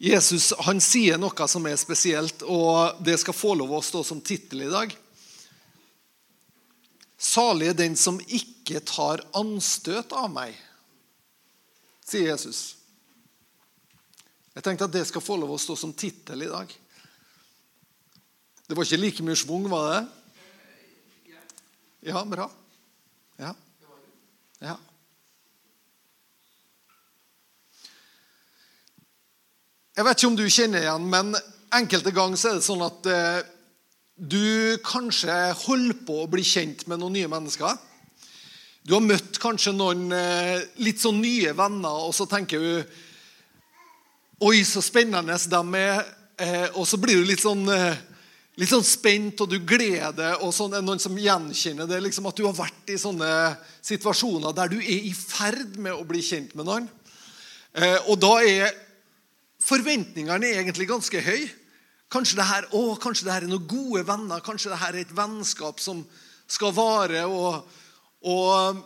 Jesus han sier noe som er spesielt, og det skal få lov å stå som tittel i dag. Salig er den som ikke tar anstøt av meg, sier Jesus. Jeg tenkte at det skal få lov å stå som tittel i dag. Det var ikke like mye schwung, var det? Ja, bra. Ja. ja. Jeg vet ikke om du kjenner igjen, men enkelte ganger er det sånn at eh, du kanskje holder på å bli kjent med noen nye mennesker. Du har møtt kanskje noen eh, litt sånn nye venner, og så tenker du Oi, så spennende de er. Eh, og så blir du litt sånn, litt sånn spent, og du gleder og sånn, er noen som gjenkjenner det, liksom at du har vært i sånne situasjoner der du er i ferd med å bli kjent med noen. Og da er forventningene er egentlig ganske høye. Kanskje det, her, å, kanskje det her er noen gode venner, kanskje det her er et vennskap som skal vare. Og, og,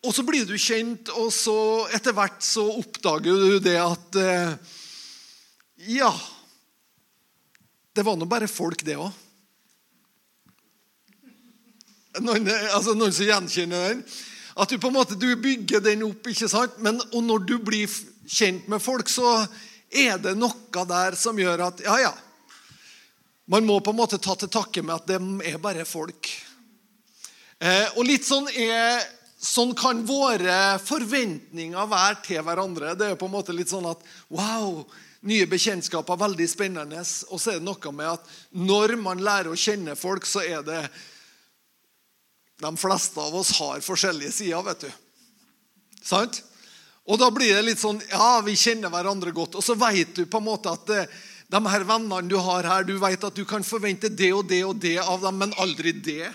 og så blir du kjent, og så etter hvert så oppdager du det at eh, Ja, det var nå bare folk, det òg. Noen, altså noen som gjenkjenner den. At du på en måte bygger den opp, ikke sant? Men, og når du blir kjent med folk, så er det noe der som gjør at ja, ja. Man må på en måte ta til takke med at de er bare folk. Eh, og litt sånn, er, sånn kan våre forventninger være til hverandre. Det er på en måte litt sånn at wow, nye bekjentskaper, veldig spennende. Og så er det noe med at når man lærer å kjenne folk, så er det De fleste av oss har forskjellige sider, vet du. Sant? Og da blir det litt sånn Ja, vi kjenner hverandre godt. Og så vet du på en måte at eh, de her vennene du har her, du vet at du kan forvente det og det og det av dem, men aldri det.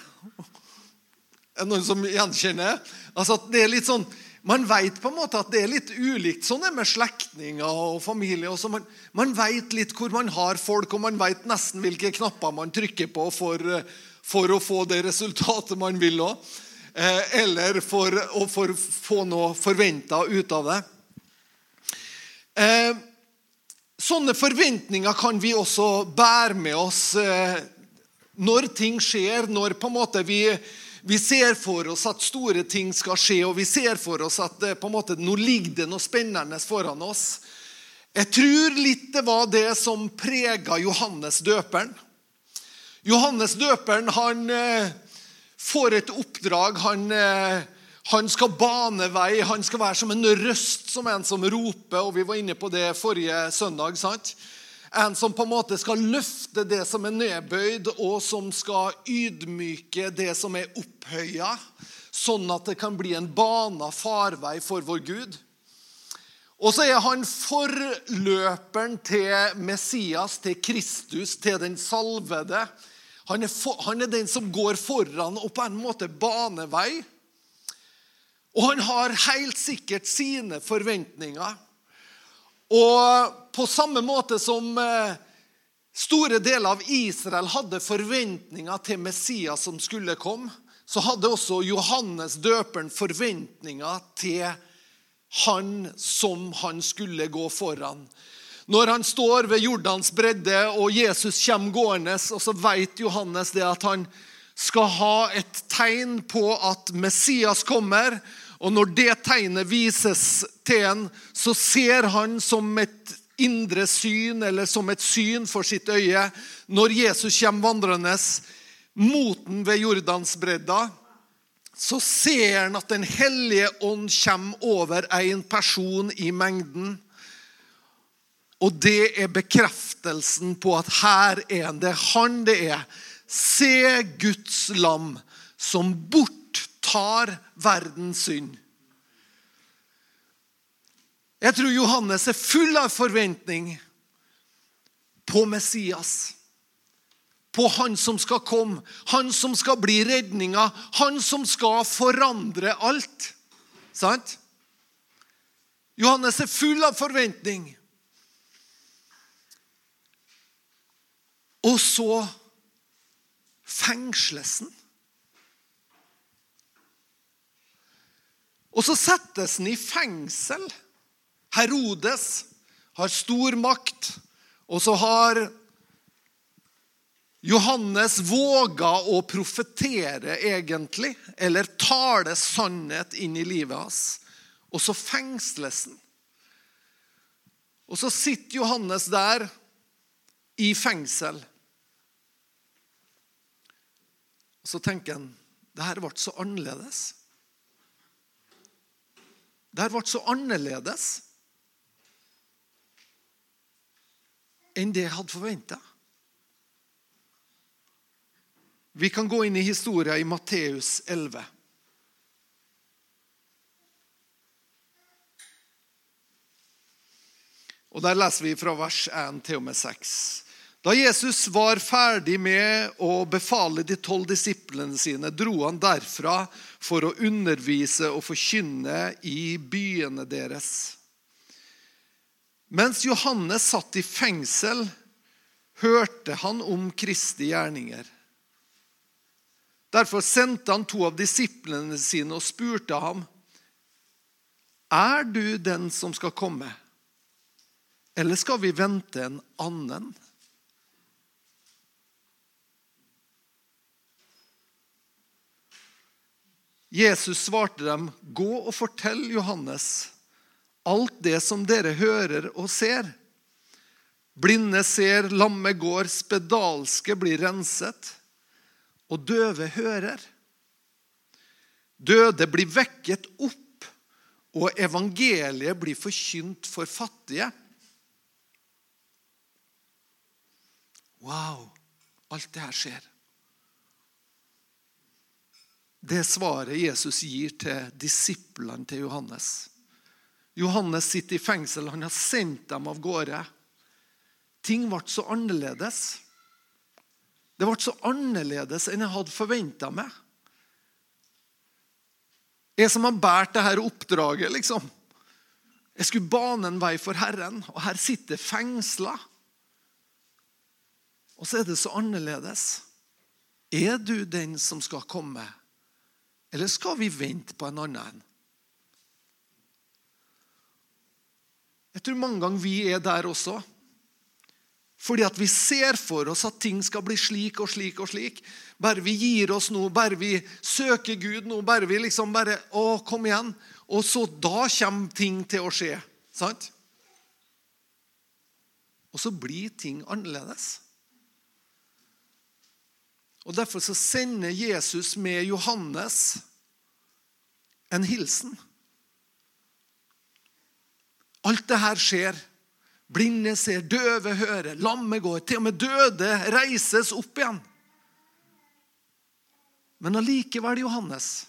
Er det noen som gjenkjenner? Altså at det er litt sånn, Man vet på en måte at det er litt ulikt sånn er det med slektninger og familie. Også. Man, man vet litt hvor man har folk, og man vet nesten hvilke knapper man trykker på for, eh, for å få det resultatet man vil òg. Eh, eller for å få noe forventa ut av det. Eh, sånne forventninger kan vi også bære med oss eh, når ting skjer, når på en måte vi, vi ser for oss at store ting skal skje, og vi ser for oss at på en måte, nå ligger det noe spennende foran oss. Jeg tror litt det var det som prega Johannes døperen. Johannes døperen han får et oppdrag. Han, eh, han, skal bane vei. Han skal være som en røst, som en som roper. og Vi var inne på det forrige søndag. sant? En som på en måte skal løfte det som er nedbøyd, og som skal ydmyke det som er opphøya, sånn at det kan bli en bana farvei for vår Gud. Og så er han forløperen til Messias, til Kristus, til den salvede han er, for, han er, den som går foran og på en måte banevei. Og han har helt sikkert sine forventninger. Og på samme måte som eh, store deler av Israel hadde forventninger til Messias som skulle komme, så hadde også Johannes døperen forventninger til han som han skulle gå foran. Når han står ved Jordans bredde, og Jesus kommer gående, og så vet Johannes det at han skal ha et tegn på at Messias kommer. Og når det tegnet vises til en, så ser han som et indre syn, eller som et syn for sitt øye, når Jesus kommer vandrende mot den ved Jordansbredda, så ser han at Den hellige ånd kommer over en person i mengden. Og det er bekreftelsen på at her er han. Det er han det er. Se Guds lam som borttar verdens synd. Jeg tror Johannes er full av forventning på Messias. På han som skal komme, han som skal bli redninga, han som skal forandre alt. Sant? Johannes er full av forventning. Og så fengsles han. Og så settes han i fengsel. Herodes, har stor makt, og så har Johannes våga å profetere, egentlig, eller tale sannhet inn i livet hans. Og så fengsles han. Og så sitter Johannes der i fengsel. Og så tenker han det her ble så annerledes. Det her ble så annerledes enn det jeg hadde forventa. Vi kan gå inn i historien i Matteus 11. Og Der leser vi fra vers 1 til og med 6. Da Jesus var ferdig med å befale de tolv disiplene sine, dro han derfra for å undervise og forkynne i byene deres. Mens Johannes satt i fengsel, hørte han om Kristi gjerninger. Derfor sendte han to av disiplene sine og spurte ham, Er du den som skal komme? Eller skal vi vente en annen? Jesus svarte dem, 'Gå og fortell Johannes alt det som dere hører og ser.' Blinde ser, lamme går, spedalske blir renset, og døve hører. Døde blir vekket opp, og evangeliet blir forkynt for fattige. Wow! Alt det her skjer. Det svaret Jesus gir til disiplene til Johannes. Johannes sitter i fengsel. Han har sendt dem av gårde. Ting ble så annerledes. Det ble så annerledes enn jeg hadde forventa meg. Jeg som har båret dette oppdraget, liksom. Jeg skulle bane en vei for Herren, og her sitter fengsla. Og så er det så annerledes. Er du den som skal komme, eller skal vi vente på en annen? Jeg tror mange ganger vi er der også. Fordi at vi ser for oss at ting skal bli slik og slik og slik. Bare vi gir oss noe, bare vi søker Gud nå, bare vi liksom bare Å, kom igjen. Og så da kommer ting til å skje. Sant? Og så blir ting annerledes. Og Derfor så sender Jesus med Johannes en hilsen. Alt det her skjer. Blinde ser, døve hører, lamme går. Til og med døde reises opp igjen. Men allikevel, Johannes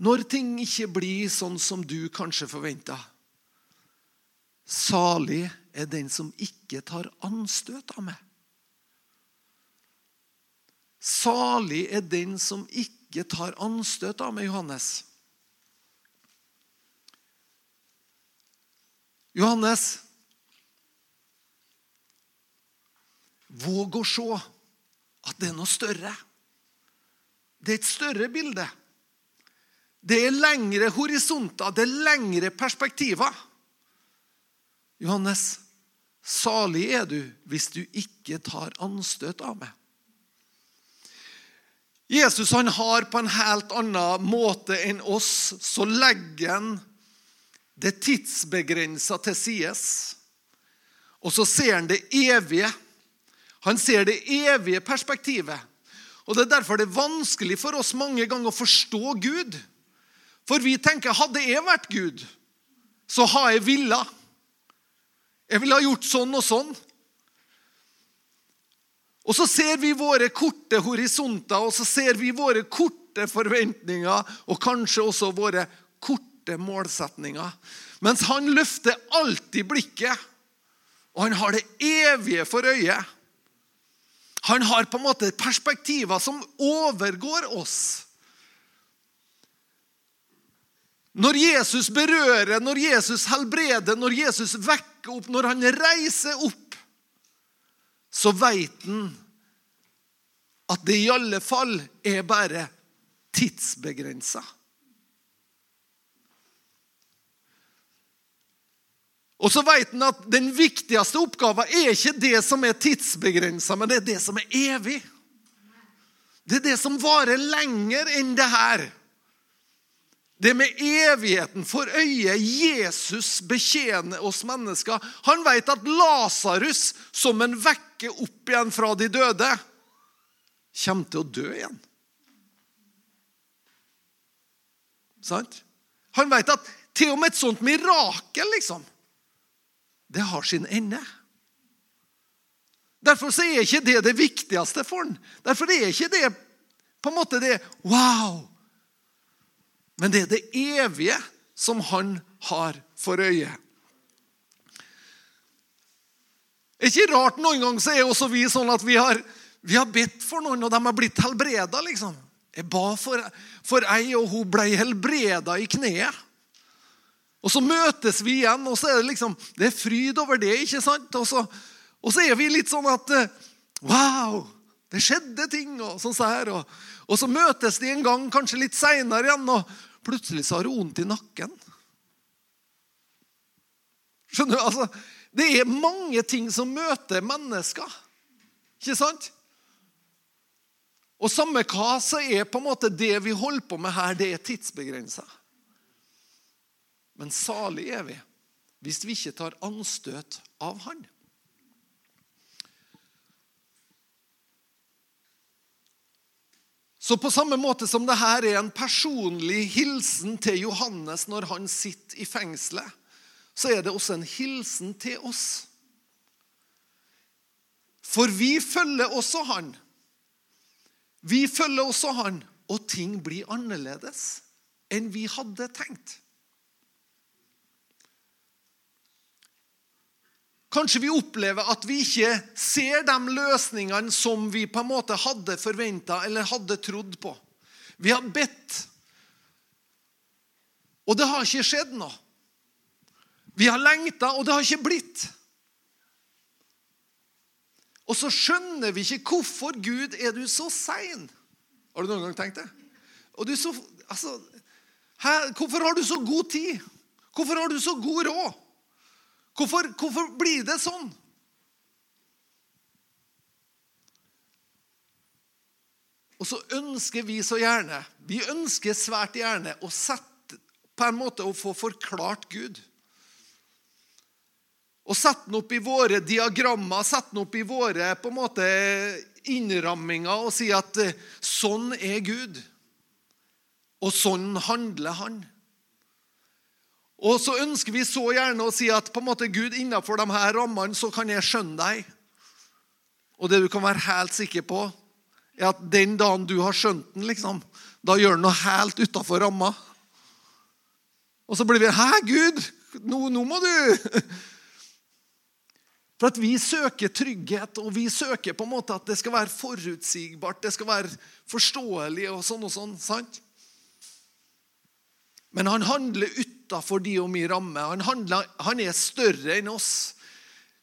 Når ting ikke blir sånn som du kanskje forventa Salig er den som ikke tar anstøt av meg. Salig er den som ikke tar anstøt av meg, Johannes. Johannes, våg å se at det er noe større. Det er et større bilde. Det er lengre horisonter, det er lengre perspektiver. Johannes, salig er du hvis du ikke tar anstøt av meg. Jesus han har på en helt annen måte enn oss, så legger han det tidsbegrensa til sides. Og så ser han det evige. Han ser det evige perspektivet. Og Det er derfor det er vanskelig for oss mange ganger å forstå Gud. For vi tenker hadde jeg vært Gud, så har jeg villa. Jeg ville ha gjort sånn og sånn. Og så ser vi våre korte horisonter, og så ser vi våre korte forventninger, og kanskje også våre korte målsetninger. Mens han løfter alltid blikket, og han har det evige for øyet. Han har på en måte perspektiver som overgår oss. Når Jesus berører, når Jesus helbreder, når Jesus vekker opp, når han reiser opp så veit han at det i alle fall er bare tidsbegrensa. Og så vet han at den viktigste oppgaven er ikke det som er tidsbegrensa, men det er det som er evig. Det er det som varer lenger enn det her. Det med evigheten for øye. Jesus betjener oss mennesker. Han vet at Lasarus, som en vekker opp igjen fra de døde, kommer til å dø igjen. Sant? Han vet at til og med et sånt mirakel, liksom, det har sin ende. Derfor er ikke det det viktigste for han. Derfor er ikke det på en måte det Wow! Men det er det evige som han har for øye. Det er ikke rart noen ganger så er også vi sånn at vi har, vi har bedt for noen, og de har blitt helbreda. Liksom. Jeg ba for, for ei, og hun ble helbreda i kneet. Og så møtes vi igjen, og så er det liksom, det er fryd over det. ikke sant? Og så, og så er vi litt sånn at Wow! Det skjedde ting. Og sånn så her, og, og så møtes de en gang, kanskje litt seinere igjen, og plutselig så har hun vondt i nakken. Skjønner du? Altså, det er mange ting som møter mennesker. Ikke sant? Og samme hva, så er på en måte det vi holder på med her, det er tidsbegrensa. Men salig er vi hvis vi ikke tar anstøt av Han. Så på samme måte som dette er en personlig hilsen til Johannes når han sitter i fengselet, så er det også en hilsen til oss. For vi følger også han. Vi følger også han, og ting blir annerledes enn vi hadde tenkt. Kanskje vi opplever at vi ikke ser de løsningene som vi på en måte hadde forventa eller hadde trodd på. Vi har bedt, og det har ikke skjedd noe. Vi har lengta, og det har ikke blitt. Og så skjønner vi ikke hvorfor Gud er du så sein. Har du noen gang tenkt det? Så, altså, her, hvorfor har du så god tid? Hvorfor har du så god råd? Hvorfor, hvorfor blir det sånn? Og så ønsker vi så gjerne Vi ønsker svært gjerne å sette på en måte å få forklart Gud. Og sette den opp i våre diagrammer, sette den opp i våre på en måte innramminger og si at eh, sånn er Gud. Og sånn handler han. Og så ønsker vi så gjerne å si at på en måte Gud, innenfor de her rammene så kan jeg skjønne deg. Og det du kan være helt sikker på, er at den dagen du har skjønt den, liksom, da gjør den noe helt utafor ramma. Og så blir vi Hæ, Gud? Nå, nå må du For at vi søker trygghet, og vi søker på en måte at det skal være forutsigbart, det skal være forståelig og sånn og sånn. sant? Men han handler utafor de og mi ramme. Han, handler, han er større enn oss.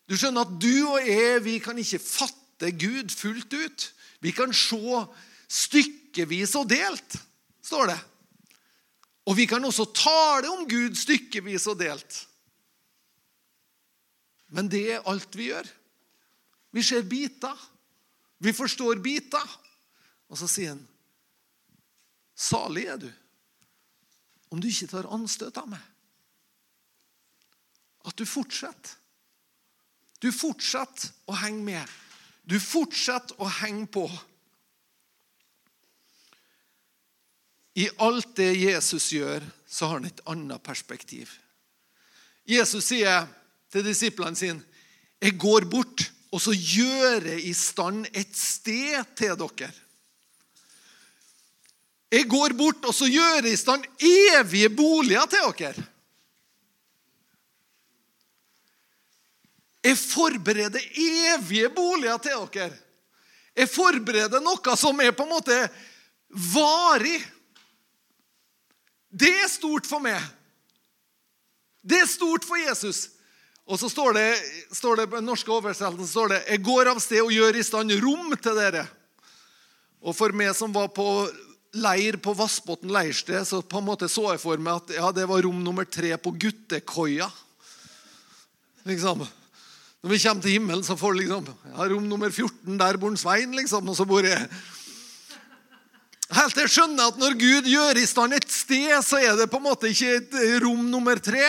Du skjønner at du og jeg vi kan ikke fatte Gud fullt ut. Vi kan se stykkevis og delt, står det. Og vi kan også tale om Gud stykkevis og delt. Men det er alt vi gjør. Vi ser biter. Vi forstår biter. Og så sier han, 'Salig er du' om du ikke tar anstøt av meg. At du fortsetter. Du fortsetter å henge med. Du fortsetter å henge på. I alt det Jesus gjør, så har han et annet perspektiv. Jesus sier til disiplene sine, 'Jeg går bort, og så gjør jeg i stand et sted til dere.' Jeg går bort og så gjør jeg i stand evige boliger til dere. Jeg forbereder evige boliger til dere. Jeg forbereder noe som er på en måte varig. Det er stort for meg. Det er stort for Jesus. Og så står det, står det på den norske oversettelsen står det, 'Jeg går av sted og gjør i stand rom til dere'. Og for meg som var på leir på Vassbotn leirsted, så på en måte så jeg for meg at ja, det var rom nummer tre på guttekoia. Liksom. Når vi kommer til himmelen, så får liksom ja, rom nummer 14, der bor Svein, liksom, og så bor jeg Helt til jeg skjønner at når Gud gjør i stand et sted, så er det på en måte ikke et rom nummer tre.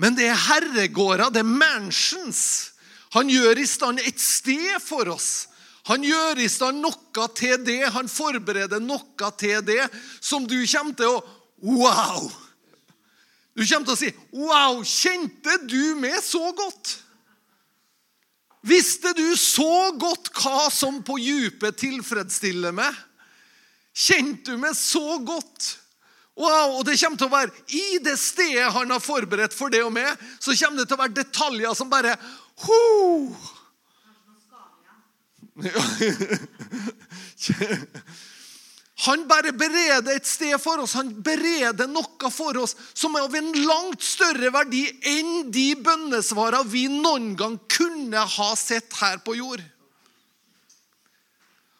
Men det er herregårder, det er mansions. Han gjør i stand et sted for oss. Han gjør i stand noe til det. Han forbereder noe til det som du kommer til å Wow! Du kommer til å si Wow, kjente du meg så godt? Visste du så godt hva som på dypet tilfredsstiller meg? Kjente du meg så godt? Wow, og det kommer til å være I det stedet han har forberedt for det og meg, så kommer det til å være detaljer som bare ho. Han bare bereder et sted for oss. Han bereder noe for oss som er av en langt større verdi enn de bønnesvarene vi noen gang kunne ha sett her på jord.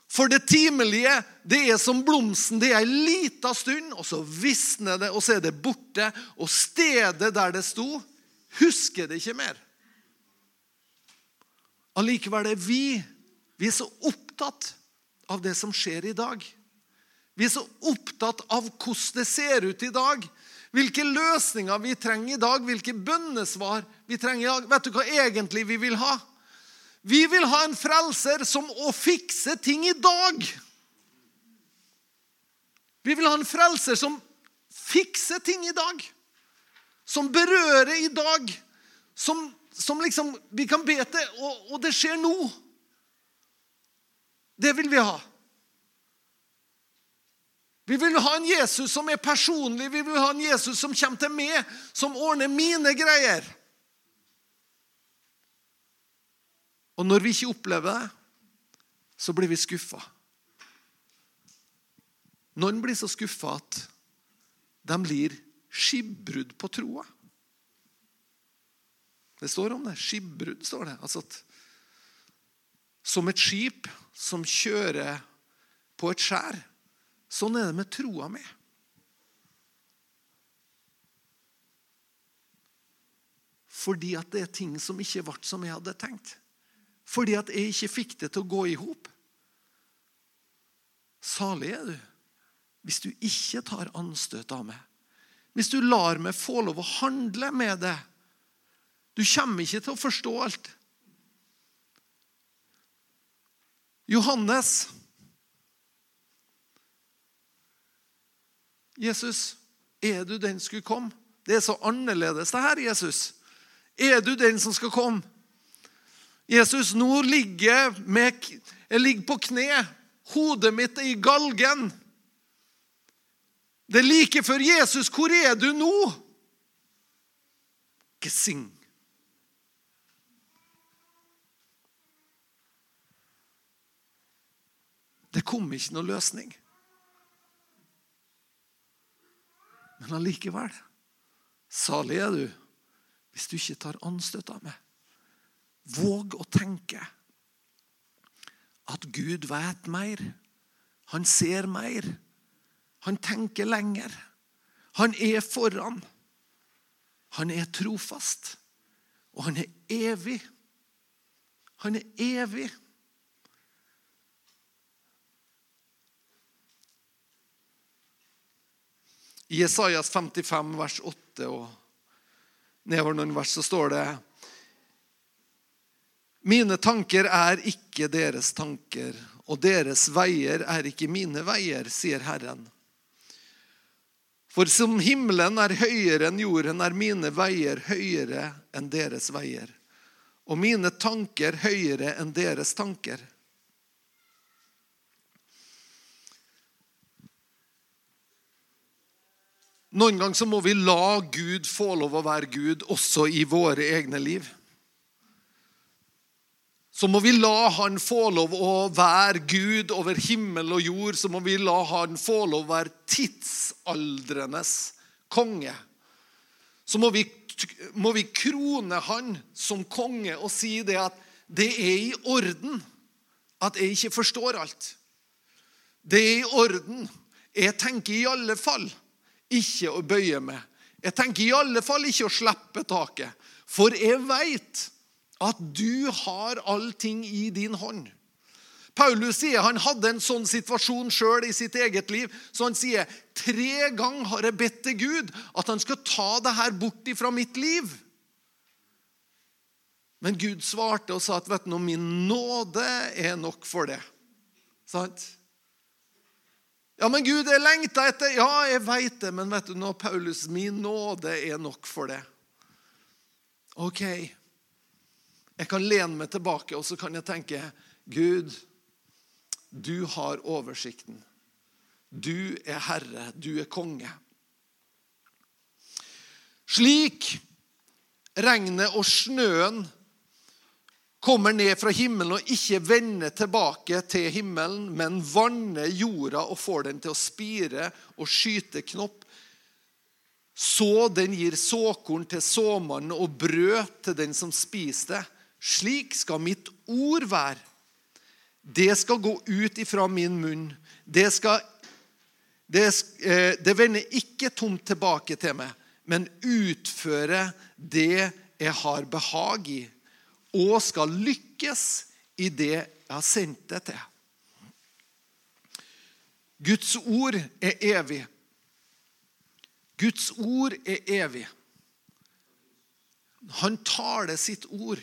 For det timelige det er som blomsten. Det er ei lita stund, og så visner det, og så er det borte. Og stedet der det sto, husker det ikke mer. Allikevel er vi vi er så opptatt av det som skjer i dag. Vi er så opptatt av hvordan det ser ut i dag. Hvilke løsninger vi trenger i dag, hvilke bønnesvar vi trenger i dag. Vet du hva egentlig vi vil ha? Vi vil ha en frelser som å fikse ting i dag. Vi vil ha en frelser som fikser ting i dag. Som berører i dag. Som, som liksom vi kan be til, og, og det skjer nå. Det vil vi ha. Vi vil ha en Jesus som er personlig. Vi vil ha en Jesus som kommer til meg, som ordner mine greier. Og når vi ikke opplever det, så blir vi skuffa. Noen blir så skuffa at de blir skipbrudd på troa. Det står om det. Skipbrudd, står det. Altså at, som et skip som kjører på et skjær. Sånn er det med troa mi. Fordi at det er ting som ikke ble som jeg hadde tenkt. Fordi at jeg ikke fikk det til å gå i hop. Salig er du hvis du ikke tar anstøt av meg. Hvis du lar meg få lov å handle med det. Du kommer ikke til å forstå alt. Johannes Jesus, er du den som skulle komme? Det er så annerledes, det her, Jesus. Er du den som skal komme? Jesus, nå ligger med, jeg ligger på kne. Hodet mitt er i galgen. Det er like før Jesus. Hvor er du nå? Gesing. Det kom ikke noen løsning. Men allikevel Salig er du hvis du ikke tar anstøt av meg. Våg å tenke at Gud vet mer. Han ser mer. Han tenker lenger. Han er foran. Han er trofast. Og han er evig. Han er evig. I Jesajas 55, vers 8 og nedover noen vers, så står det Mine tanker er ikke deres tanker, og deres veier er ikke mine veier, sier Herren. For som himmelen er høyere enn jorden, er mine veier høyere enn deres veier. Og mine tanker høyere enn deres tanker. Noen ganger så må vi la Gud få lov å være Gud også i våre egne liv. Så må vi la Han få lov å være Gud over himmel og jord. Så må vi la Han få lov å være tidsaldrenes konge. Så må vi, må vi krone Han som konge og si det at det er i orden at jeg ikke forstår alt. Det er i orden. Jeg tenker i alle fall ikke å bøye meg. Jeg tenker i alle fall ikke å slippe taket, for jeg veit at du har allting i din hånd. Paulus sier han hadde en sånn situasjon sjøl i sitt eget liv. Så han sier tre ganger har jeg bedt til Gud at han skal ta det her bort fra mitt liv. Men Gud svarte og sa at vet du, min nåde er nok for det. Sant? Ja, men Gud, jeg lengta etter Ja, jeg veit det, men vet du nå, Paulus, min nåde er nok for det. Ok. Jeg kan lene meg tilbake og så kan jeg tenke Gud, du har oversikten. Du er herre, du er konge. Slik regnet og snøen kommer ned fra himmelen og ikke vender tilbake til himmelen, men vanner jorda og får den til å spire og skyte knopp, så den gir såkorn til såmannen og brød til den som spiser det. Slik skal mitt ord være. Det skal gå ut ifra min munn. Det, skal, det, eh, det vender ikke tomt tilbake til meg, men utføre det jeg har behag i og skal lykkes i det jeg har sendt det til. Guds ord er evig. Guds ord er evig. Han taler sitt ord.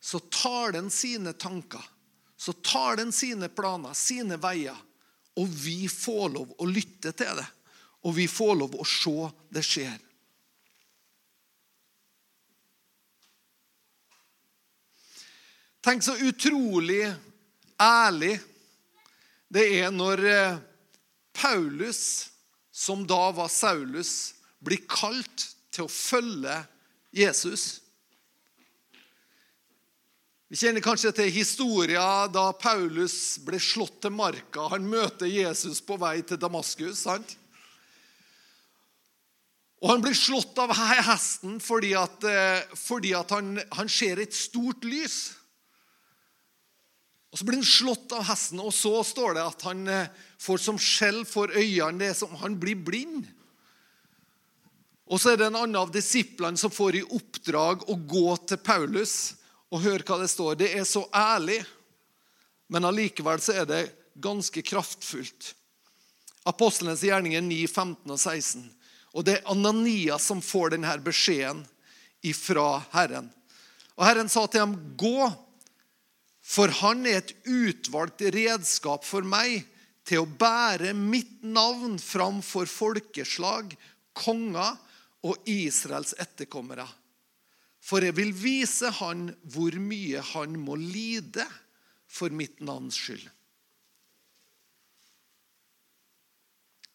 Så tar den sine tanker, så tar den sine planer, sine veier. Og vi får lov å lytte til det. Og vi får lov å se det skjer. Tenk så utrolig ærlig det er når eh, Paulus, som da var Saulus, blir kalt til å følge Jesus. Vi kjenner kanskje til historien da Paulus ble slått til marka. Han møter Jesus på vei til Damaskus. sant? Og Han blir slått av hesten fordi, at, eh, fordi at han, han ser et stort lys. Og Så blir han slått av hesten, og så står det at han eh, får som skjell for øynene. det som Han blir blind. Og så er det en annen av disiplene som får i oppdrag å gå til Paulus. Og hør hva det står. Det er så ærlig, men allikevel så er det ganske kraftfullt. Apostlenes gjerninger 9, 15 og 16. Og det er Ananias som får denne beskjeden ifra Herren. Og Herren sa til ham, 'Gå.' For han er et utvalgt redskap for meg til å bære mitt navn fram for folkeslag, konger og Israels etterkommere. For jeg vil vise han hvor mye han må lide for mitt navns skyld.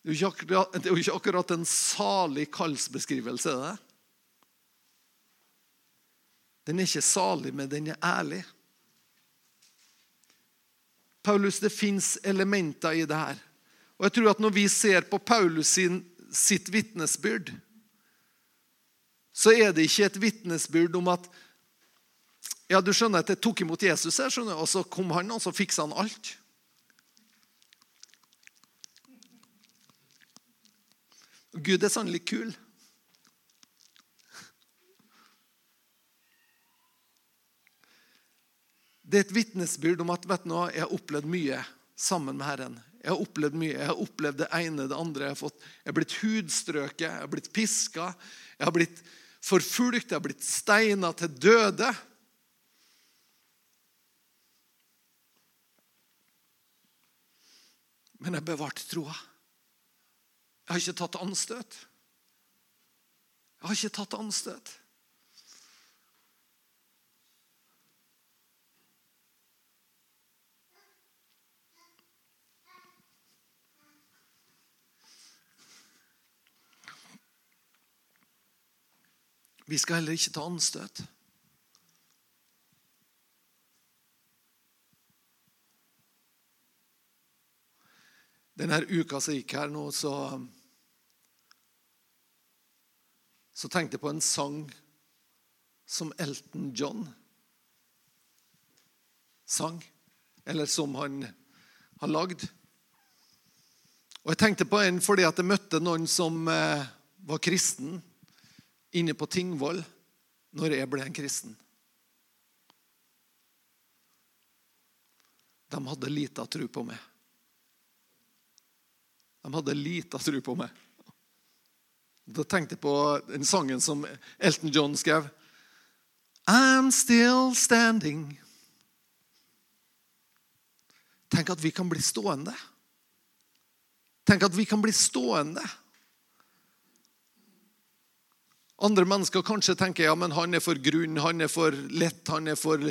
Det er jo ikke akkurat, en salig kallsbeskrivelse. det. Den er ikke salig, men den er ærlig. Paulus, det fins elementer i det her. Og jeg tror at Når vi ser på Paulus sin, sitt vitnesbyrd, så er det ikke et vitnesbyrd om at ja, du skjønner at jeg tok imot Jesus, her, skjønner, og så kom han og så fiksa han alt. Gud er sannelig kul. Det er et vitnesbyrd om at vet du, jeg har opplevd mye sammen med Herren. Jeg har opplevd mye. Jeg har opplevd det ene det andre. Jeg har, fått, jeg har blitt hudstrøket, jeg har blitt piska, jeg har blitt forfulgt, jeg har blitt steina til døde. Men jeg bevarte troa. Jeg har ikke tatt anstøt. Jeg har ikke tatt anstøt. Vi skal heller ikke ta anstøt. Denne uka som gikk her nå, så Så tenkte jeg på en sang som Elton John sang. Eller som han har lagd. Og Jeg tenkte på en fordi at jeg møtte noen som eh, var kristen inne på Tingvoll når jeg ble en kristen. De hadde lita tro på meg. De hadde lita tro på meg. Da tenkte jeg på den sangen som Elton John skrev. I'm still standing. Tenk at vi kan bli stående. Tenk at vi kan bli stående. Andre mennesker kanskje tenker ja, men han er for grunn, han er for lett, han er for,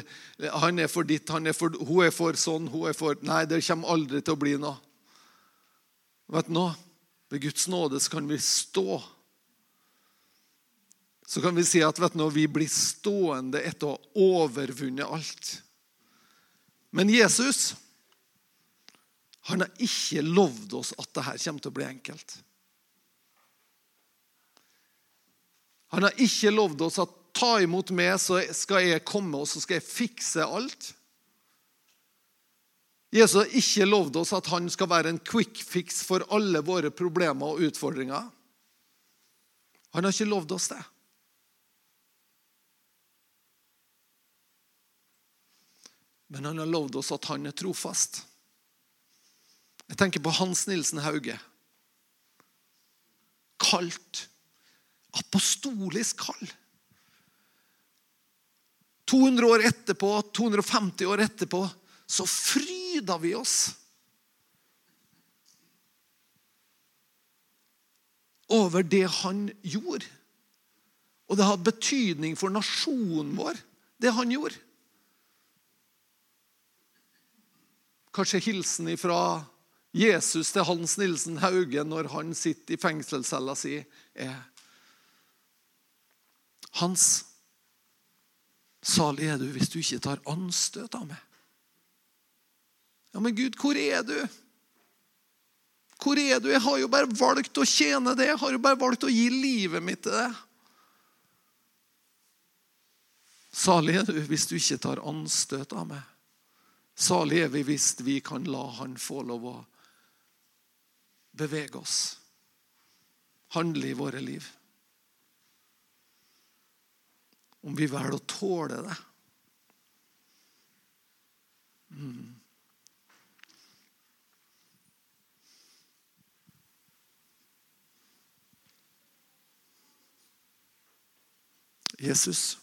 han er for ditt, han er for, hun er for sånn, hun er for Nei, det kommer aldri til å bli noe. Vet du noe? Ved Guds nåde så kan vi stå. Så kan vi si at vet du noe, vi blir stående etter å ha overvunnet alt. Men Jesus han har ikke lovd oss at dette kommer til å bli enkelt. Han har ikke lovd oss at ta imot meg, så skal jeg komme og så skal jeg fikse alt. Jesus har ikke lovd oss at han skal være en quick fix for alle våre problemer og utfordringer. Han har ikke lovd oss det. Men han har lovd oss at han er trofast. Jeg tenker på Hans Nilsen Hauge. Kaldt. Apostolisk kall. 200 år etterpå, 250 år etterpå, så fryda vi oss. Over det han gjorde. Og det hadde betydning for nasjonen vår, det han gjorde. Kanskje hilsen fra Jesus til Hans Nilsen Hauge når han sitter i fengselscella si, er Hans, salig er du hvis du ikke tar anstøt av meg. Ja, men Gud, hvor er du? Hvor er du? Jeg har jo bare valgt å tjene det. Jeg har jo bare valgt å gi livet mitt til det. Salig er du hvis du ikke tar anstøt av meg. Salig er vi hvis vi kan la Han få lov å bevege oss, handle i våre liv. Om vi velger å tåle det. Mm. Jesus,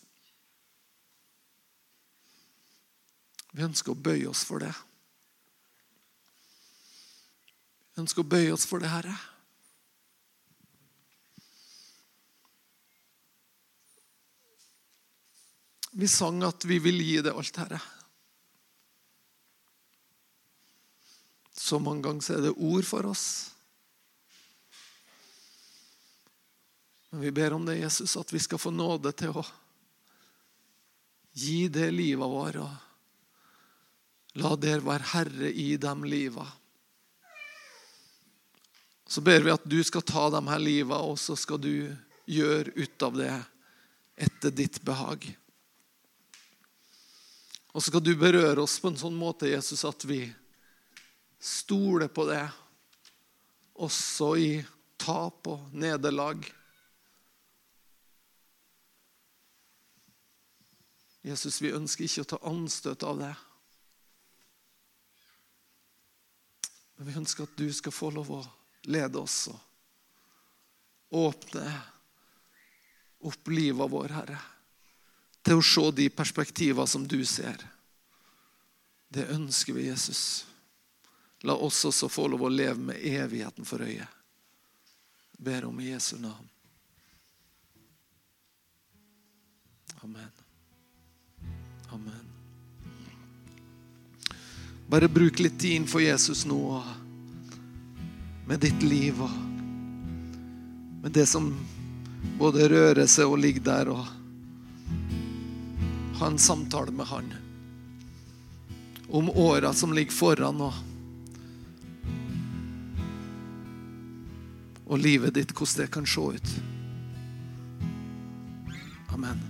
vi ønsker å bøye oss for det. Vi ønsker å bøye oss for det, Herre. Vi sang at vi vil gi det alt, Herre. Så mange ganger er det ord for oss. Men vi ber om det, Jesus, at vi skal få nåde til å gi det livet vårt. Og la der være herre i de liva. Så ber vi at du skal ta de her liva, og så skal du gjøre ut av det etter ditt behag. Og så skal du berøre oss på en sånn måte, Jesus, at vi stoler på det, også i tap og nederlag. Jesus, vi ønsker ikke å ta anstøt av det. Men vi ønsker at du skal få lov å lede oss og åpne opp livet vår, Herre, til å se de perspektivene som du ser. Det ønsker vi, Jesus. La oss også få lov å leve med evigheten for øye. Ber om i Jesu navn. Amen. Amen. Bare bruk litt tid for Jesus nå med ditt liv og med det som både rører seg og ligger der, og ha en samtale med han om åra som ligger foran, nå. og livet ditt, hvordan det kan se ut. Amen.